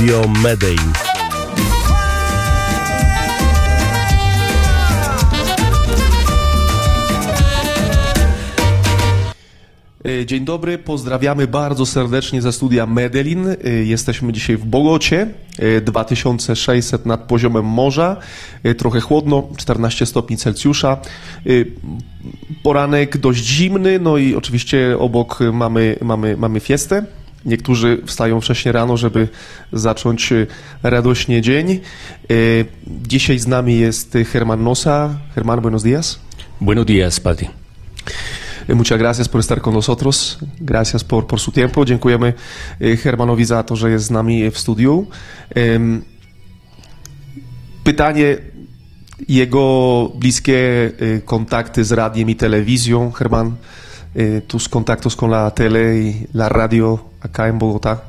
Radio Medellin. E, Dzień dobry, pozdrawiamy bardzo serdecznie ze studia Medellin. E, Jesteśmy dzisiaj w Bogocie, e, 2600 nad poziomem morza, E, trochę chłodno, 14 stopni Celsjusza. E, Poranek dość zimny, no i oczywiście obok mamy, mamy, mamy fiestę. Niektórzy wstają wcześniej rano, żeby zacząć e, radośnie dzień. E, Dzisiaj z nami jest Herman Nosa. Herman, buenos días. Buenos días, Pati. Muchas gracias por estar con nosotros. Gracias por, por su tiempo. Dziękujemy eh, Hermanowi za to, że jest z nami w studiu. Pytanie, jego bliskie kontakty z radiem i telewizją. Herman, tus contactos con la tele y la radio acá en Bogotá.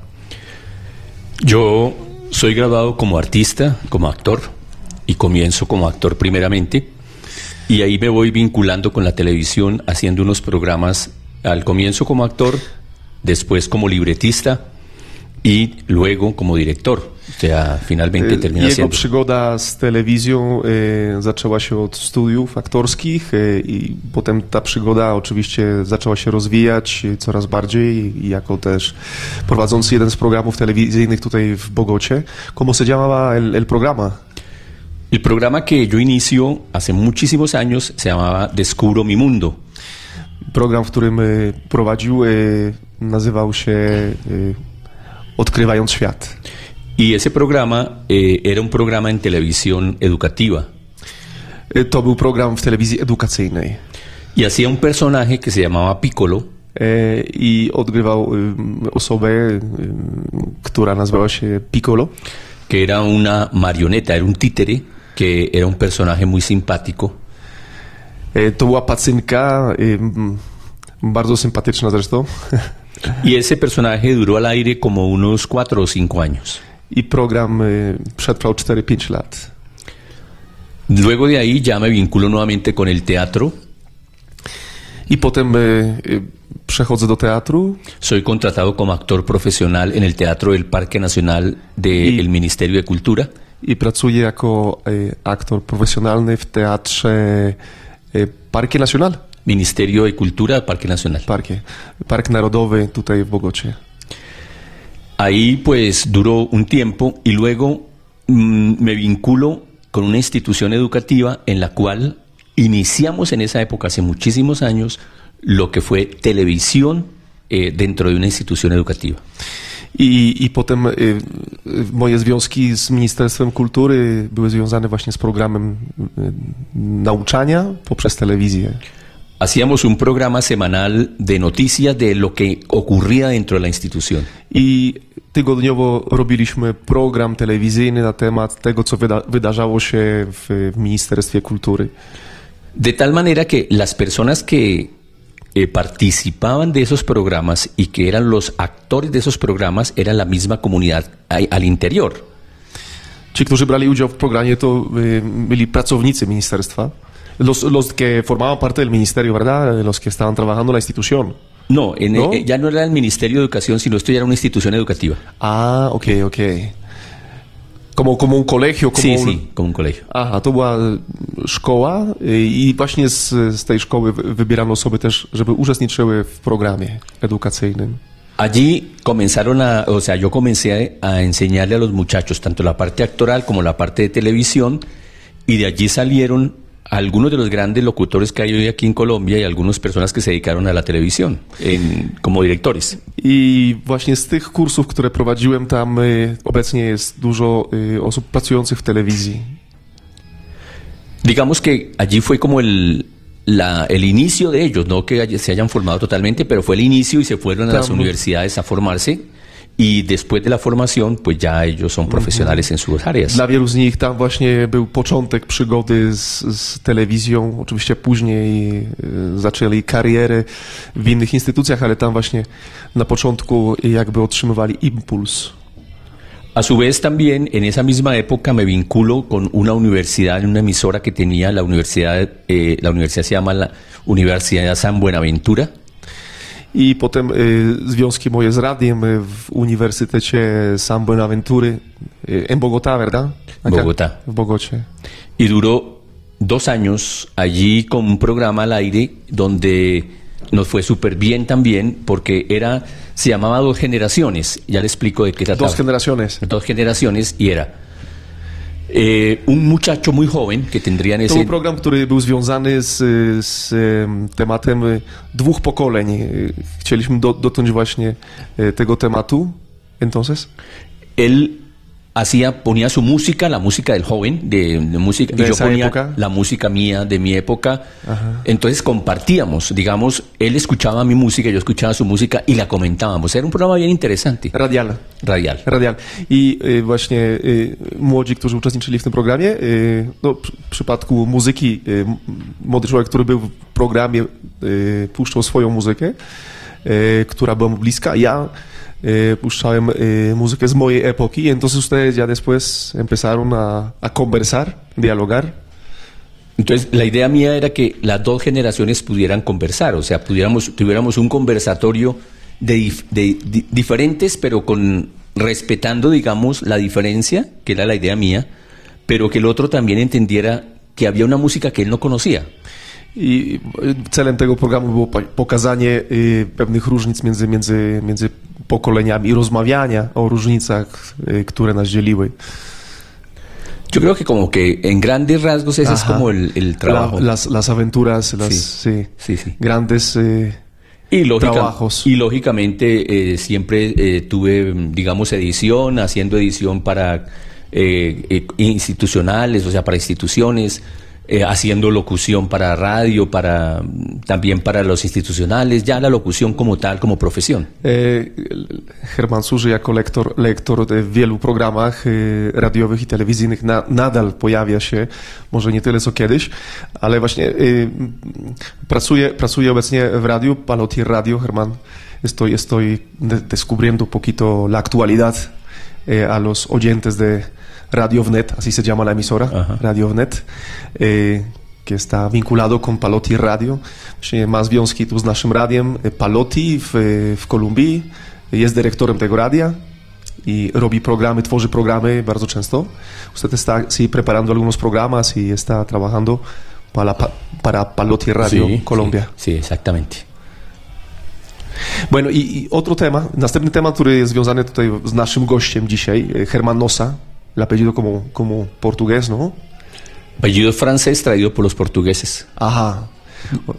Yo soy graduado como artista, como actor, y comienzo como actor primeramente, y ahí me voy vinculando con la televisión, haciendo unos programas al comienzo como actor, después como libretista y luego como director. Sea, finalmente Eh, termina Jego siendo. przygoda z telewizją e, zaczęła się od studiów aktorskich e, i potem ta przygoda oczywiście zaczęła się rozwijać coraz bardziej i jako też prowadzący jeden z programów telewizyjnych tutaj w Bogocie. ¿Cómo se llamaba el, el programa? El programa que yo inicio hace muchísimos años se llamaba Descubro mi mundo. Program, w którym prowadził, nazywał się Odkrywając Świat. Y ese programa eh, era un programa en televisión educativa. E, To był program w telewizji edukacyjnej. Y hacía un personaje que se llamaba Piccolo, E, i odgrywał ym, osobę, ym, która nazywała się Piccolo. que era una marioneta, era un títere, que era un personaje muy simpático. E, To była pacynka, ym, bardzo sympatyczna zresztą. Y ese personaje duró al aire como unos cuatro o cinco años. I program y, przetrwał 4-5 lat. Luego de ahí ya me vinculo nuevamente con el teatro. I potem y, y, przechodzę do teatru Soy contratado como actor profesional en el Teatro del Parque Nacional del Ministerio de Cultura. i pracuję jako y, aktor profesjonalny w teatrze y, Parque Nacional. Ministerio de Cultura Parque Nacional. Parkie. Park Narodowy tutaj w Bogocie. Ahí pues duró un tiempo y luego mm, me vinculo con una institución educativa en la cual iniciamos en esa época, hace muchísimos años, lo que fue televisión eh, dentro de una institución educativa. I, I potem y, y, moje związki z Ministerstwem Kultury były związane właśnie z programem y, nauczania poprzez telewizję. Hacíamos un programa semanal de noticias de lo que ocurría dentro de la institución. Tygodniowo robiliśmy program telewizyjny na temat tego, co wyda wydarzało się w, w Ministerstwie Kultury. De tal manera que las personas que eh, participaban de esos programas y que eran los actores de esos programas eran la misma comunidad al interior. Ci, którzy brali udział w programie, to y, byli pracownicy ministerstwa. Los, los que formaban parte del ministerio, ¿verdad? Los que estaban trabajando en la institución. No, en- ¿No? eh, ya no era el Ministerio de Educación, sino esto ya era una institución educativa. Ah, ok, ok. Como, como un colegio, como Sí, un... sí, como un colegio. Aha, to była e, szkoła y, i właśnie z, z tej szkoły wy- wybierano osoby też, żeby uczestniczyły w programie edukacyjnym. Allí comenzaron a, o sea, yo comencé a enseñarle a los muchachos tanto la parte actoral como la parte de televisión y de allí salieron algunos de los grandes locutores que hay hoy aquí en Colombia y algunas personas que se dedicaron a la televisión en- como directores. I właśnie z tych kursów, które prowadziłem tam, y, obecnie jest dużo y, osób pracujących w telewizji. Digamos que allí fue como el, la- el inicio de ellos, no que se hayan formado totalmente, pero fue el inicio y se fueron a las universidades a formarse y después de la formación, pues ya ellos son profesionales en sus áreas. Dla wielu z nich tam właśnie był początek przygody z, z telewizją. Oczywiście później y, zaczęli karierę w innych instytucjach, ale tam właśnie na początku jakby otrzymywali impuls. A su vez también en esa misma época me vinculo con una universidad, una emisora que tenía la universidad, eh, la universidad se llama la Universidad San Buenaventura I potem y, związki moje z radiem y, w Uniwersytecie San Buenaventury y, en Bogotá, ¿verdad? Acá, Bogotá. W Bogocie. Y duró dos años allí con un programa al aire donde nos fue súper bien también porque era, se llamaba Dos Generaciones. Ya le explico de qué trataba. Dos generaciones. Dos generaciones y era eh, un muchacho muy joven que tendría en To ese... był program, który był związany z, z em, tematem y, dwóch pokoleń. Y, Chcieliśmy do, dotknąć właśnie y, tego tematu. Entonces, él hacía, ponía su música, la música del joven, de, de música, De y yo ponía época. la música mía, de mi época. Ajá. Entonces compartíamos, digamos, él escuchaba mi música, yo escuchaba su música y la comentábamos. Era un programa bien interesante, radial. radial. Radial. I y, właśnie y, młodzi, którzy uczestniczyli w tym programie, y, no, przy- w przypadku muzyki, młody człowiek, który był w programie, puszczał swoją muzykę, która była mu bliska. Ja y, puszczałem y, muzykę z mojej epoki. Entonces ustedes ya después empezaron a, a conversar, dialogar. Entonces, la idea mía era que las dos generaciones pudieran conversar, o sea, pudiéramos, tuviéramos un conversatorio de, dif- de di- diferentes, pero con respetando, digamos, la diferencia, que era la idea mía, pero que el otro también entendiera que había una música que él no conocía. I celem tego programu było pokazanie y, pewnych różnic między, między, między pokoleniami rozmawiania o różnicach, y, które nas dzieliły. Yo creo que como que en grandes rasgos ese es Ajá. como el, el trabajo. La- las, las aventuras, las Sí. sí, Sí, grandes. eh, Y, lógica- trabajos. y lógicamente eh, siempre eh, tuve, digamos, edición, haciendo edición para eh, eh, institucionales, o sea, para instituciones, eh, haciendo locución para radio, para también para los institucionales, ya la locución como tal, como profesión. e, Herman służy jako lektor, lektor w wielu programach e, radiowych i telewizyjnych. Na, nadal pojawia się, może nie tyle co kiedyś, ale właśnie pracuje, pracuje obecnie w radiu, Palotier Radio. Herman, estoy, estoy de- descubriendo un poquito la actualidad eh, a los oyentes de Radio Vnet, así se llama la emisora, Ajá. Radio Vnet, eh, que está vinculado con Palotti Radio. Ma związki tu z naszym radiem. Eh, Palotti w, eh, w Kolumbii jest dyrektorem tego radia y robi programy, tworzy programy bardzo często. Usted está sí, preparando algunos programas y está trabajando para, pa- para Palotti Radio Sí, Colombia. Sí, sí, exactamente. Bueno, i, i otro tema, następny temat, który jest związany tutaj z naszym gościem dzisiaj, eh, Germán Nosa, el apellido como, como portugués, ¿no? Apellido francés traído por los portugueses. Aha.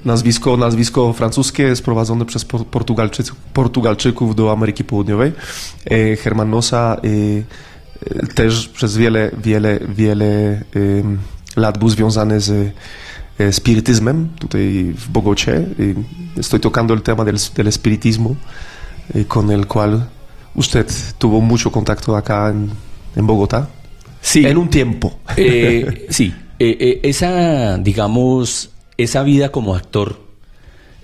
Nazwisko, nazwisko francuskie sprowadzone przez por- Portugalczyków, Portugalczyków do Ameryki Południowej. E, Herman Nosa e, e, też przez wiele, wiele, wiele em, lat był związany z e, spirytyzmem tutaj w Bogocie. Estoy tocando el tema del, del espiritismo con el cual usted tuvo mucho contacto acá en, en Bogotá. Sí. En un tiempo. Eh, sí, eh, eh, esa, digamos, esa vida como actor,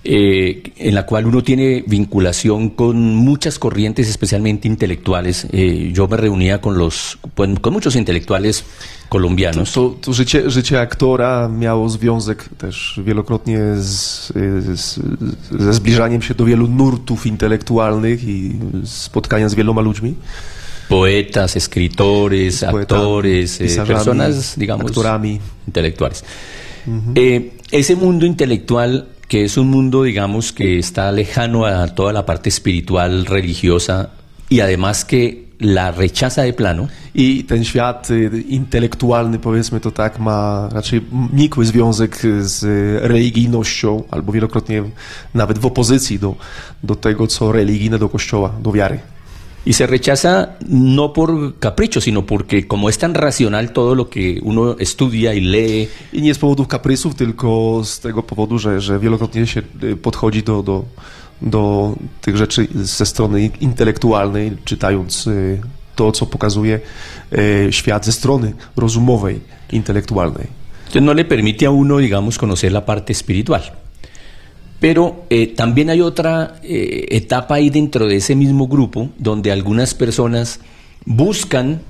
eh, en la cual uno tiene vinculación con muchas corrientes, especialmente intelectuales. Eh, yo me reunía con los, con muchos intelectuales colombianos. To, to życie, życie aktora miało związek też wielokrotnie z, z, ze zbliżaniem się do wielu nurtów intelektualnych i spotkania z wieloma ludźmi. Poetas, escritores, Poetami, actores, eh, personas, digamos, aktorami. intelectuales. Eh, ese mundo intelectual, que es un mundo, digamos, que está lejano a toda la parte espiritual, religiosa, y además que la rechaza de plano, I ten świat intelektualny, powiedzmy to tak, ma raczej nikły związek z religijnością, albo wielokrotnie nawet w opozycji do, do tego, co religijne, do kościoła, do wiary. Y se rechaza no por capricho, sino porque como es tan racional todo lo que uno estudia y lee, I nie z powodów kaprysów, tylko z tego powodu, że, że wielokrotnie się y, podchodzi do, do, do tych rzeczy ze strony intelektualnej, czytając y, to, co pokazuje świat ze strony rozumowej, intelektualnej. Entonces no le permite a uno, digamos, conocer la parte espiritual. Pero eh, también hay otra eh, etapa ahí dentro de ese mismo grupo donde algunas personas buscan,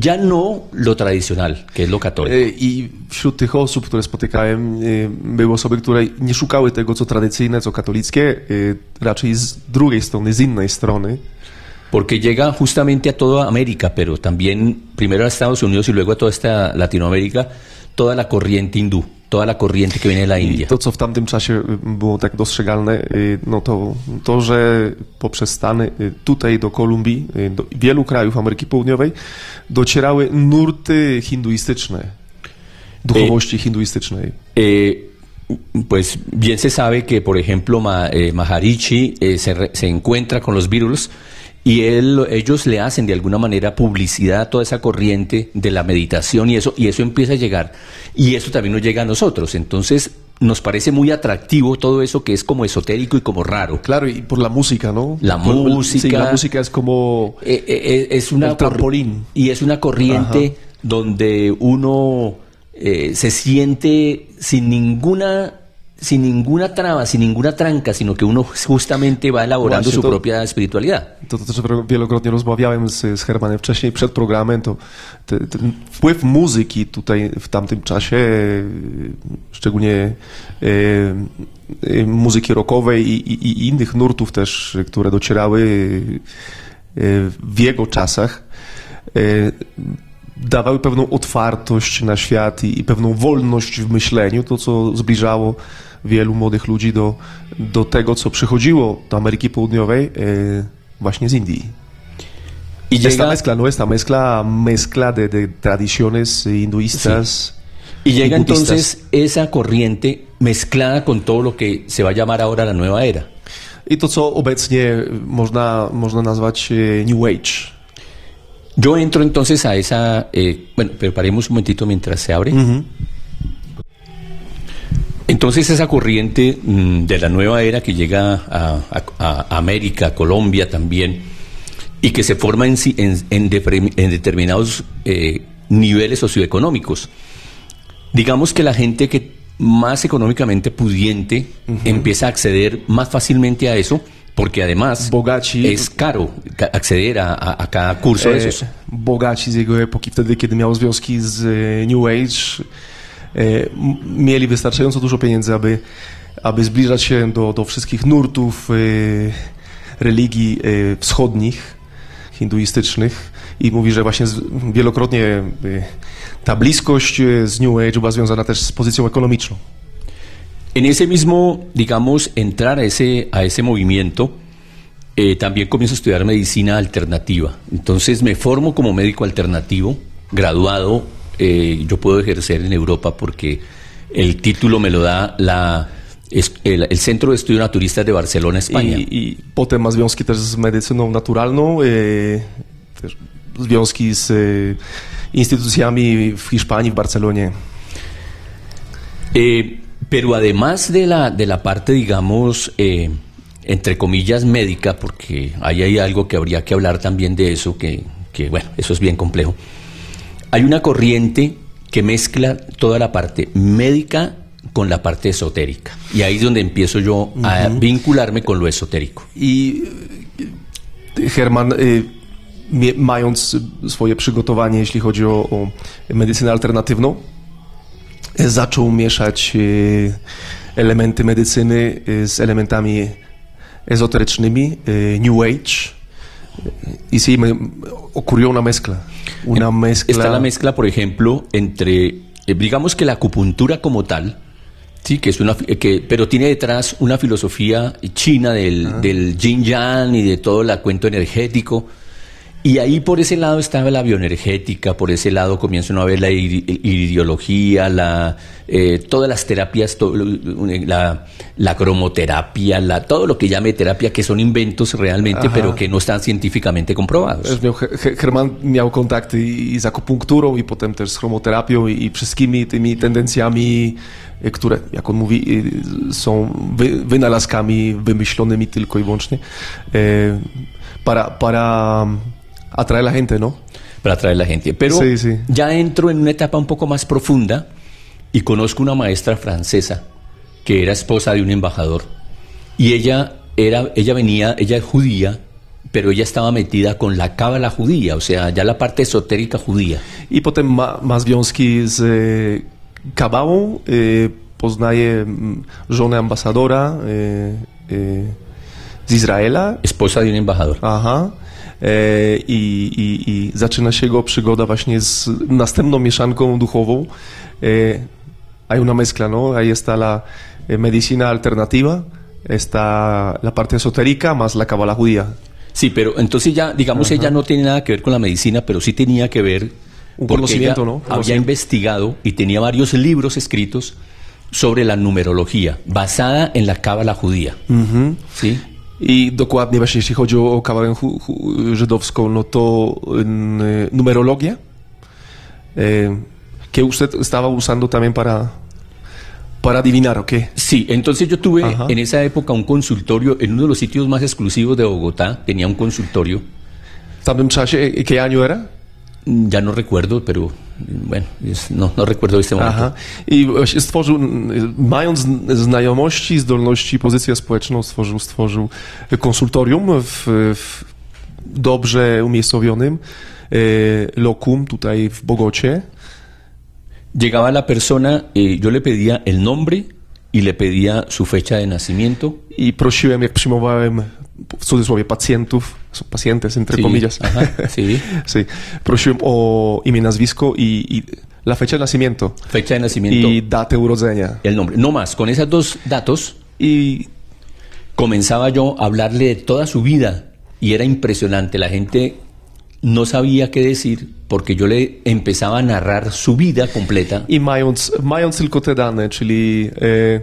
ya no lo tradicional, que es lo católico. E, I wśród tych osób, które spotykałem, e, były osoby, które nie szukały tego, co tradycyjne, co katolickie, e, raczej z drugiej strony, z innej strony. Porque llega justamente a toda América, pero también primero a Estados Unidos y luego a toda esta Latinoamérica, toda la corriente hindú, toda la corriente que viene de la I India. to, co w tamtym czasie y, było tak dostrzegalne, y, no to to, że poprzez Stany y, tutaj do Kolumbii, do wielu krajów Ameryki Południowej docierały nurty hinduistyczne, duchowości hinduistycznej. Eh, pues bien se sabe que, por ejemplo, Ma- eh, Maharishi eh, se, se encuentra con los Beatles y él, ellos le hacen de alguna manera publicidad a toda esa corriente de la meditación y eso, y eso empieza a llegar. Y eso también nos llega a nosotros. Entonces, nos parece muy atractivo todo eso que es como esotérico y como raro. Claro, y por la música, ¿no? La Por- música. Sí, la música es como... Eh, eh, es una El trampolín. corri- Y es una corriente donde uno eh, se siente sin ninguna sin ninguna traba, sin ninguna tranca, sino que uno justamente va elaborando Właśnie su to- propia espiritualidad. To, to też wielokrotnie rozmawiałem z, z Hermanem wcześniej, przed programem, to te, ten wpływ muzyki tutaj w tamtym czasie, szczególnie e, e, muzyki rockowej i, i, i innych nurtów też, które docierały e, w jego czasach, e, dawały pewną otwartość na świat i, i pewną wolność w myśleniu, to co zbliżało wielu młodych ludzi do, do tego, co przychodziło do Ameryki Południowej e, właśnie z Indii. Y Esta llega, mezcla, ¿no? Esta mezcla, mezcla de, de tradiciones hinduistas. y llega budistas. entonces esa corriente mezclada con todo lo que se va a llamar ahora la nueva era. I to, co obecnie można, można nazwać e, New Age. Yo entro entonces a esa, eh, bueno, pero paremos un momentito mientras se abre. Entonces esa corriente mm, de la nueva era que llega a, a- a América, Colombia también, y que se forma en, en- en depre- en determinados eh, niveles socioeconómicos. Digamos que la gente que más económicamente pudiente empieza a acceder más fácilmente a eso, porque además Bogaci- es caro ca- acceder a, a- a cada curso de E, esos. bogaci z jego epoki, wtedy kiedy miał związki z New Age, mieli wystarczająco dużo pieniędzy, aby, aby zbliżać się do, do wszystkich nurtów e, religii e, wschodnich, hinduistycznych i mówi, że właśnie wielokrotnie e, ta bliskość e, z New Age była związana też z pozycją ekonomiczną. En ese mismo, digamos, entrar a ese, a ese movimiento, eh, también comienzo a estudiar medicina alternativa. Entonces me formo como médico alternativo, graduado. Eh, yo puedo ejercer en Europa porque el título me lo da la, es- el, el Centro de Estudio Naturistas de Barcelona, España. I, I potem ma związki też z medycyną naturalną, e, też związki z e, instytucjami w Hiszpanii, w Barcelonie. Eh, pero además de la, de la parte, digamos, eh, entre comillas, médica, porque ahí hay algo que habría que hablar también de eso, que, que, bueno, eso es bien complejo. Hay una corriente que mezcla toda la parte médica con la parte esotérica. Y ahí es donde empiezo yo a vincularme con lo esotérico. I e, Herman, e, mie- mając swoje przygotowanie, jeśli chodzi o, o medycynę alternatywną, e, zaczął mieszać e, elementy medycyny e, z elementami ezoterycznymi, e, New Age. Y sí, me ocurrió una mezcla. Una mezcla. Está la mezcla, por ejemplo, entre, eh, digamos que la acupuntura como tal, sí, que es una, fi- que, pero tiene detrás una filosofía china del, del yin yang y de todo el cuento energético. Y ahí por ese lado estaba la bioenergética, por ese lado comienza uno a ver la ideología, la, eh, todas las terapias, la, la cromoterapia, la, todo lo que llame terapia, que son inventos realmente, Ajá. pero que no están científicamente comprobados. Też miał, He- He- Herman miał kontakty i z akupunkturą, i potem też z chromoterapią, i, wszystkimi tymi tendencjami, które, jak on mówi, y, są wy, wynalazkami wymyślonymi tylko i wyłącznie eh, para, para atraer a la gente, ¿no? para atraer la gente. Pero Sí, sí. ya entro en una etapa un poco más profunda y conozco una maestra francesa que era esposa de un embajador y ella era ella venía, ella es judía pero ella estaba metida con la cábala judía, o sea, ya la parte esotérica judía. I potem ma, ma związki z e, kabałą, e, poznaje żonę ambasadora e, e, z Izraela, Esposa de un embajador. Aha. E, i, i, I zaczyna się jego przygoda właśnie z następną mieszanką duchową. E, hay una mezcla, ¿no? Ahí está la eh, medicina alternativa, está la parte esotérica más la cábala judía. Sí, pero entonces ya, digamos, ella no tiene nada que ver con la medicina, pero sí tenía que ver Un porque conocimiento, ella ¿no? Había investigado y tenía varios libros escritos sobre la numerología basada en la cábala judía. ¿Sí? I dokładnie właśnie jeśli chodzi o hu, żydowską, no to eh, numerologia, eh, que usted estaba usando también para, para adivinar, ¿o qué? Sí, entonces yo tuve Ajá. en esa época un consultorio en uno de los sitios más exclusivos de Bogotá, tenía un consultorio, eh, ¿qué año era? ya no recuerdo, pero bueno, es- no, no recuerdo este momento. Aha. I stworzył, mając znajomości, zdolności, pozycję społeczną, stworzył, stworzył konsultorium w, w dobrze umiejscowionym e, lokum tutaj w Bogocie. Llegaba la persona, eh, yo le pedía el nombre y le pedía su fecha de nacimiento. I prosiłem, jak przyjmowałem cudzysłowie pacjentów, są pacjentes, entre Sí, comillas, ajá, sí. sí, prosiłem o imię, nazwisko i, i la fecha de nacimiento Fecha de nacimiento i datę urodzenia. y el nombre. No más, con esos dos datos I comenzaba yo a hablarle de toda su vida y era impresionante. La gente no sabía qué decir porque yo le empezaba a narrar su vida completa. I mając, mając tylko te dane, czyli e,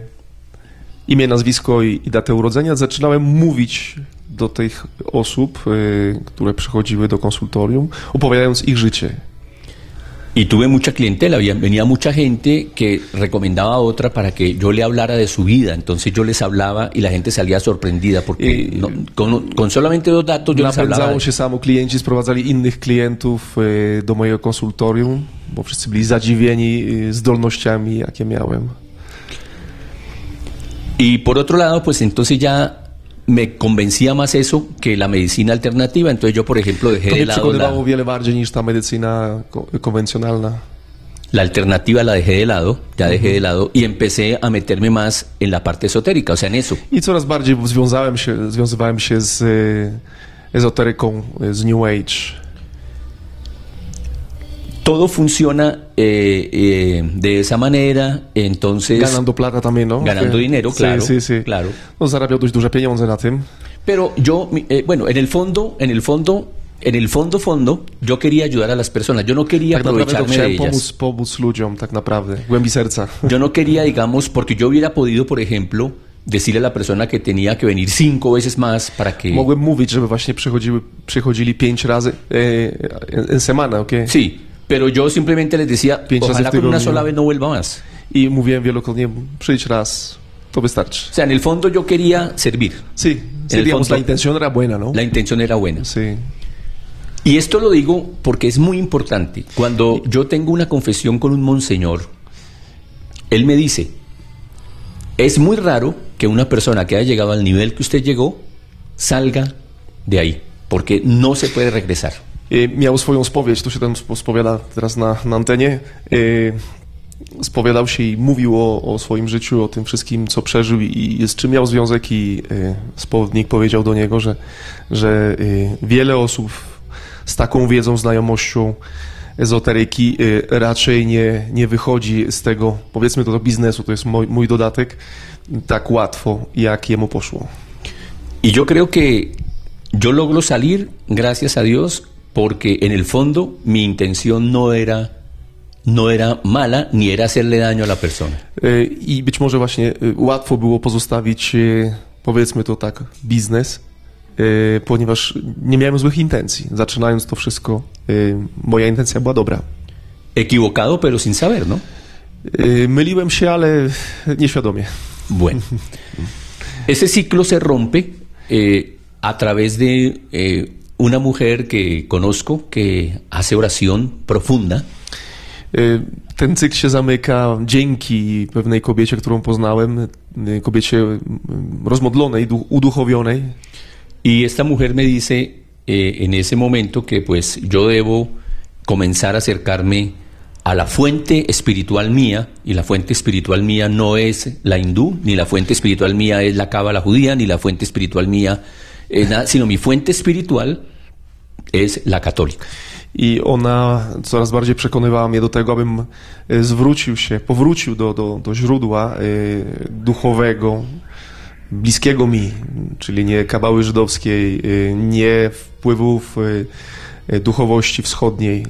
imię, nazwisko i, i datę urodzenia, zaczynałem mówić do tych osób, e, które przychodziły do konsultorium, opowiadając ich życie. Y tuve mucha clientela, venía mucha gente que recomendaba a otra para que yo le hablara de su vida. Entonces yo les hablaba y la gente salía sorprendida porque Y- no- con, con solamente dos datos yo les hablaba. Się samo, klienci sprowadzali innych klientów e, do mojego konsultorium, bo wszyscy byli zadziwieni e, zdolnościami, jakie miałem. Y por otro lado, pues entonces ya me convencía más eso que la medicina alternativa. Entonces yo, por ejemplo, dejé To de lado la, wiele bardziej niż ta medycyna konwencjonalna. la alternativa, la dejé de lado, ya dejé de lado y empecé a meterme más en la parte esotérica, o sea, en eso. I coraz bardziej związałem się, związywałem się z ezoteryką, z New Age. Todo funciona eh, eh, de esa manera, entonces... Ganando plata también, ¿no? Ganando Que- dinero, sí, claro, Sí, sí. claro. No, zarabiał dość duże pieniądze na tym. Pero yo, eh, bueno, en el fondo, en el fondo, en el fondo, fondo, yo quería ayudar a las personas. Yo no quería Tak aprovecharme de ellas. pomóc, pomóc ludziom, tak naprawdę, głębi serca. Yo no quería, digamos, porque yo hubiera podido, por ejemplo, decirle a la persona que tenía que venir cinco veces más para que... Mogłem mówić, żeby właśnie przychodziły, przychodzili pięć razy e, en, en semana, ok? Sí, pero yo simplemente les decía, Pięć ojalá w con una sola vez no vuelva más. I mówiłem wielokrotnie, przyjdź raz, to wystarczy. O sea, en el fondo yo quería servir. Sí, sí, digamos, fondo- la intención era buena, ¿no? La intención era buena. Sí. Y esto lo digo porque es muy importante. Cuando yo tengo una confesión con un monseñor, él me dice, es muy raro que una persona que haya llegado al nivel que usted llegó salga de ahí, porque no se puede regresar. E, miał swoją spowiedź, tu się spo- spowiada teraz na, na antenie. E, spowiadał się i mówił o, o swoim życiu, o tym wszystkim, co przeżył i, i z czym miał związek i e, spowiednik powiedział do niego, że, że wiele osób z taką wiedzą, znajomością ezoteryki raczej nie, nie wychodzi z tego, powiedzmy to do biznesu, to jest mój, mój dodatek, tak łatwo, jak jemu poszło. Y yo creo que yo logro salir, gracias a Dios, porque en el fondo mi intención no era, no era mala, ni era hacerle daño a la persona. E, I być może właśnie e, łatwo było pozostawić, e, powiedzmy to tak, biznes, ponieważ nie miałem złych intencji. Zaczynając to wszystko, moja intencja była dobra. Equivocado, pero sin saber, ¿no? Myliłem się, ale nieświadomie. Bueno, ese ciclo se rompe eh, a través de eh, una mujer que conozco que hace oración profunda E, Ten cykl się zamyka dzięki pewnej kobiecie, którą poznałem, e, kobiecie rozmodlonej, du- uduchowionej. Y esta mujer me dice eh, en ese momento que pues yo debo comenzar a acercarme a la fuente espiritual mía, y la fuente espiritual mía no es la hindú, ni la fuente espiritual mía es la cábala judía, ni la fuente espiritual mía es nada, sino mi fuente espiritual es la católica. I ona coraz bardziej przekonywała mnie do tego, abym e, zwrócił się, powrócił do, do, do źródła e, duchowego, bliskiego mi, czyli nie kabały żydowskiej, e, nie wpływów duchowości wschodniej,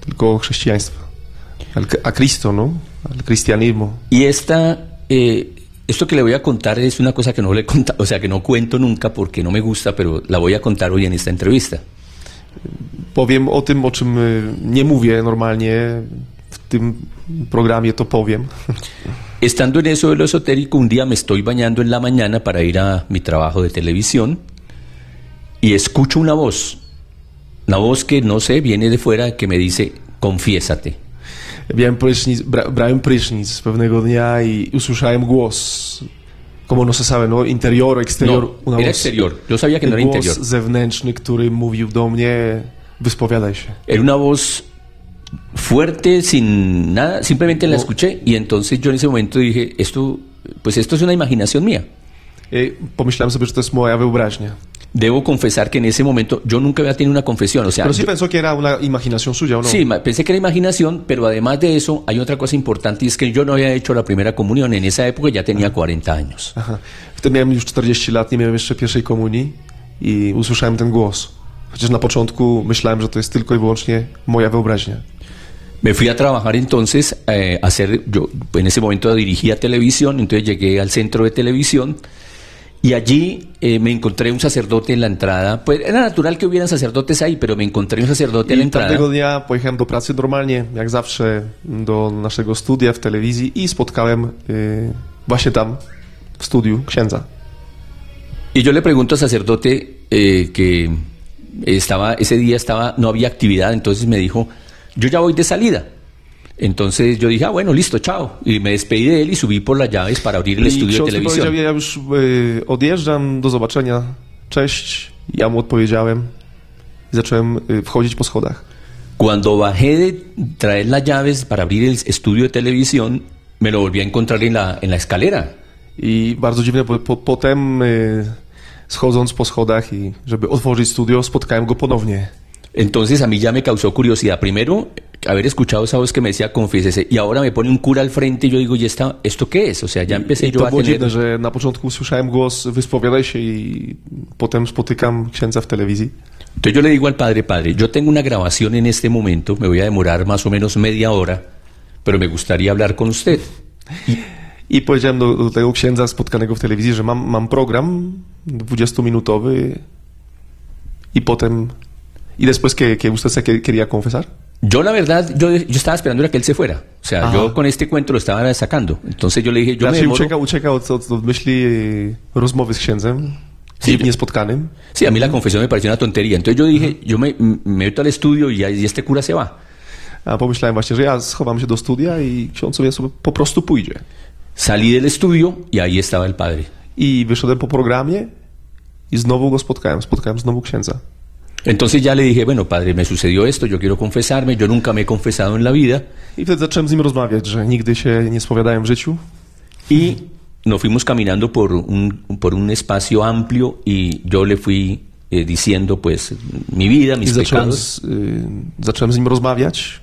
tylko chrześcijaństwa. A Cristo, ¿no? Al cristianismo. Y esta, eh, esto que le voy a contar es una cosa que no le conta, o sea, que no cuento nunca porque no me gusta, pero la voy a contar hoy en esta entrevista. Powiem o tym, o czym e, nie mówię normalnie w tym programie, to powiem. Estando en eso de lo esotérico, un día me estoy bañando en la mañana para ir a mi trabajo de televisión y escucho una voz, una voz que no sé, viene de fuera, que me dice, confiésate. Miałem prysznic, bra, brałem prysznic pewnego dnia i usłyszałem głos. Como no se sabe, no? Interior, exterior. No, una era voz- exterior. Yo sabía que no era głos interior. zewnętrzny, który mówił do mnie, wyspowiadaj się. Era una voz fuerte, sin nada, simplemente la escuché y entonces yo en ese momento dije, esto, pues esto es una imaginación mía. I pomyślałem sobie, że to jest moja wyobraźnia. Debo confesar que en ese momento yo nunca había tenido una confesión, o sea, Pero sí yo- pensó que era una imaginación suya, ¿o no? sí, pensé que era imaginación, pero además de eso hay otra cosa importante y es que yo no había hecho la primera comunión, en esa época ya tenía 40 años. Aha. Wtedy miałem już 40 lat, nie miałem jeszcze pierwszej komunii i usłyszałem ten głos. Chociaż na początku myślałem, że to jest tylko i wyłącznie moja wyobraźnia. Me fui a trabajar entonces eh, a hacer, yo en ese momento dirigía televisión, entonces llegué al centro de televisión y allí eh, me encontré un sacerdote en la entrada. Pues era natural que hubieran sacerdotes ahí, pero me encontré un sacerdote en la entrada. tamtego dnia pojechałem do pracy normalnie, jak zawsze, do naszego studia w telewizji i spotkałem y, właśnie tam, w studiu, księdza. Y yo le pregunto al sacerdote eh, que estaba, ese día estaba, no había actividad, entonces me dijo, yo ya voy de salida. Entonces yo dije, ah, bueno, listo, chao. Y me despedí de él y subí por las llaves para abrir el I estudio de televisión. powiedział, ja już y, odjeżdżam, do zobaczenia, cześć. Ja mu odpowiedziałem i zacząłem y, wchodzić po schodach. Cuando bajé de traer las llaves para abrir el estudio de televisión, me lo volví a encontrar en la, en la escalera. I bardzo dziwne, bo po, potem y, schodząc po schodach i żeby otworzyć studio, spotkałem go ponownie. Entonces a mí ya me causó curiosidad. Primero, haber escuchado esa voz que me decía confiésese, y ahora me pone un cura al frente y yo digo, ¿y esta, esto qué es? O sea, ya empecé I yo to a było tener... dziwne, że na początku usłyszałem głos wyspowiadaj się i potem spotykam księdza w telewizji. Entonces yo le digo al padre, padre, yo tengo una grabación en este momento, me voy a demorar más o menos media hora, pero me gustaría hablar con usted. I powiedziałem do, do tego księdza spotkanego w telewizji, że mam, mam program 20-minutowy i potem... Y después que, que usted se que- quería confesar. Yo la verdad, yo, yo estaba esperando a que él se fuera. O sea, Ajá. yo con este cuento lo estaba sacando. Entonces yo le dije, yo me Raczej demoro... uciekał, uciekał od, od, od myśli y, rozmowy z księdzem, Sí, dziwnie spotkanym. Sí, a mí la confesión me pareció una tontería. Entonces yo dije, yo me, me meto al estudio y, y este cura se va. A pomyślałem właśnie, że ja schowam się do studia i ksiądz sobie po prostu pójdzie. Salí del estudio y ahí estaba el padre. I wyszedłem po programie i znowu go spotkałem. Spotkałem znowu księdza. Entonces ya le dije, bueno, padre, me sucedió esto, yo quiero confesarme, yo nunca me he confesado en la vida. I wtedy zacząłem z nim rozmawiać, że nigdy się nie spowiadałem w życiu. Y nos fuimos caminando por un, por un espacio amplio y yo le fui eh, diciendo pues mi vida, I mis zacząłem pecados. z, y, zacząłem z nim rozmawiać.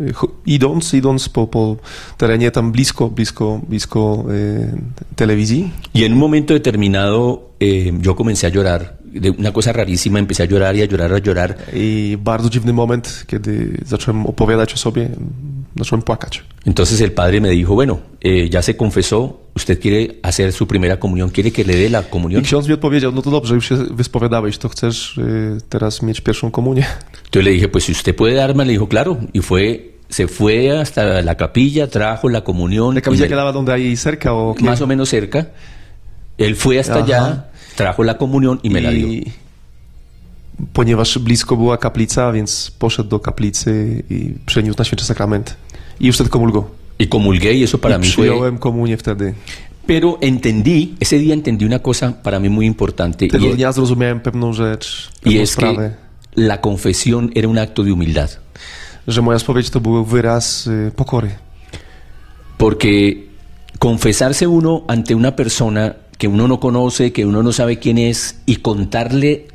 Y, Idąc, idąc po, po terenie tam blisko, blisko, blisko y, telewizji. Y en un momento determinado eh, yo comencé a llorar. De una cosa rarísima, empecé a llorar y a llorar, a llorar. I bardzo dziwny moment, kiedy zacząłem opowiadać o sobie, zacząłem płakać. Entonces el padre me dijo, bueno, eh, ya se confesó, usted quiere hacer su primera comunión, quiere que le dé la I comunión. ksiądz mi odpowiedział, no to dobrze, już się wyspowiadałeś, to chcesz y, teraz mieć pierwszą komunię? Entonces le dije, pues si usted puede darme, le dijo, claro. Y fue, se fue hasta la capilla, trajo la comunión. La capilla me- quedaba donde hay cerca o qué? más o menos cerca. Él fue hasta Ajá. allá, trajo la comunión y me la dio. I ponieważ blisko była kaplica, więc poszedł do kaplicy i przeniósł na święty sakrament. I już wtedy komulgo. Y comulgué y eso para I mí fue... przyjąłem komunię wtedy. Pero entendí, ese día entendí una cosa para mí muy importante. Tego y dnia zrozumiałem pewną rzecz, Y pewną es sprawę, que la confesión era un acto de humildad. że moja spowiedź to był wyraz y, pokory. Porque confesarse uno ante una persona que uno no conoce, que uno no sabe quién es, y contarle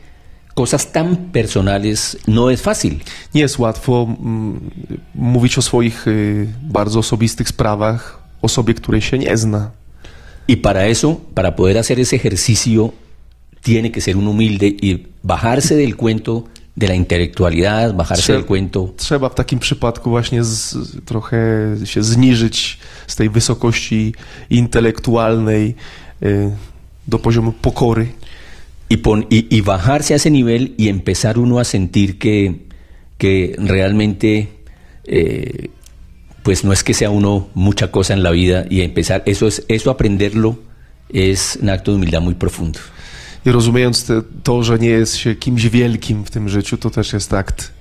cosas tan personales no es fácil. Nie jest łatwo mówić o swoich y, bardzo osobistych sprawach osobie, której się nie zna. Y para eso, para poder hacer ese ejercicio, tiene que ser un humilde y bajarse del cuento de la intelectualidad, bajarse Trze- del cuento Trzeba w takim przypadku właśnie z, trochę się zniżyć z tej wysokości intelektualnej y, do poziomu pokory y, pon- y- y bajarse a ese nivel y empezar uno a sentir que, que realmente eh, pues no es que sea uno mucha cosa en la vida y empezar, eso es, eso aprenderlo es un acto de humildad muy profundo. I rozumiejąc te, to, że nie jest się kimś wielkim w tym życiu, to też jest akt,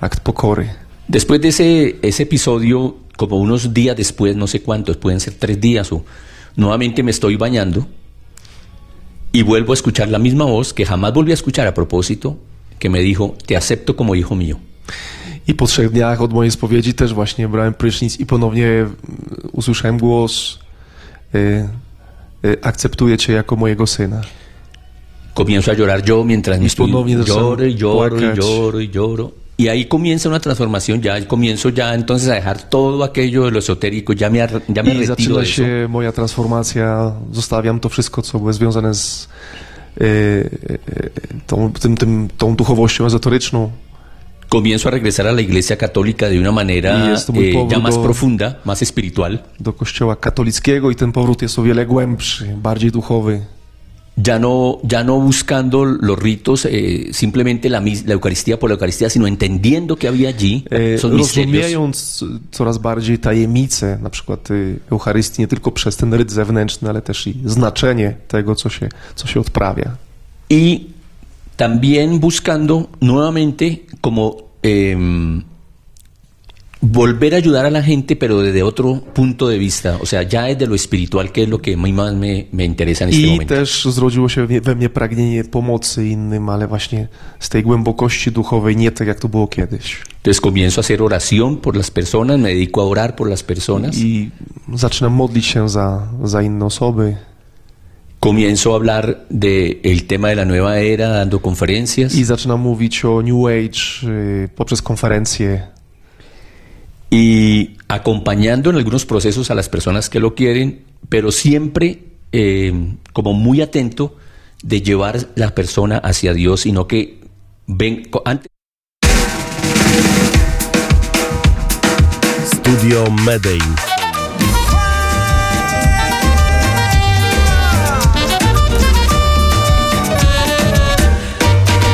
akt pokory. Después de ese, ese episodio, como unos días después, no sé cuántos, pueden ser tres días o nuevamente me estoy bañando y vuelvo a escuchar la misma voz que jamás volví a escuchar a propósito, que me dijo, te acepto como hijo mío. I po trzech dniach od mojej spowiedzi też właśnie brałem prysznic i ponownie mm, usłyszałem głos y, y, akceptuję Cię jako mojego syna. Comienzo a llorar yo mientras ponownie zacząłem lloro y lloro y lloro y lloro. Y ahí comienza una transformación, ya comienzo ya entonces a dejar todo aquello de lo esotérico, ya me, ya me I retiro zaczyna de eso. się moja transformacja, zostawiam to wszystko, co było związane z y, y, tą, tym, tym, tą duchowością ezoteryczną. Comienzo a regresar a la iglesia católica de una manera eh, ya más do- profunda, más espiritual. do kościoła katolickiego i ten powrót jest o wiele głębszy, bardziej duchowy. Ya no, ya no buscando los ritos, eh, simplemente la, la Eucaristía por la Eucaristía, sino entendiendo que había allí E, esos misterios. Rozumiejąc coraz bardziej tajemnice, na przykład y, Eucharystii, nie tylko przez ten ryt zewnętrzny, ale też i znaczenie tego, co się, co się odprawia. Y también buscando nuevamente como em, volver a ayudar a la gente, pero desde otro punto de vista, o sea, ya desde lo espiritual, que es lo que más me, me interesa en este I momento. też zrodziło się we- mnie pragnienie pomocy innym, ale właśnie z tej głębokości duchowej, nie tak jak to było kiedyś. Entonces comienzo a hacer oración por las personas, me dedico a orar por las personas, I zaczynam modlić się za, za inne osoby. comienzo a hablar del tema de la nueva era, dando conferencias. I zaczynam mówić o New Age y, poprzez konferencje y acompañando en algunos procesos a las personas que lo quieren, pero siempre eh, como muy atento de llevar la persona hacia Dios, sino que ven antes Studio Medellín.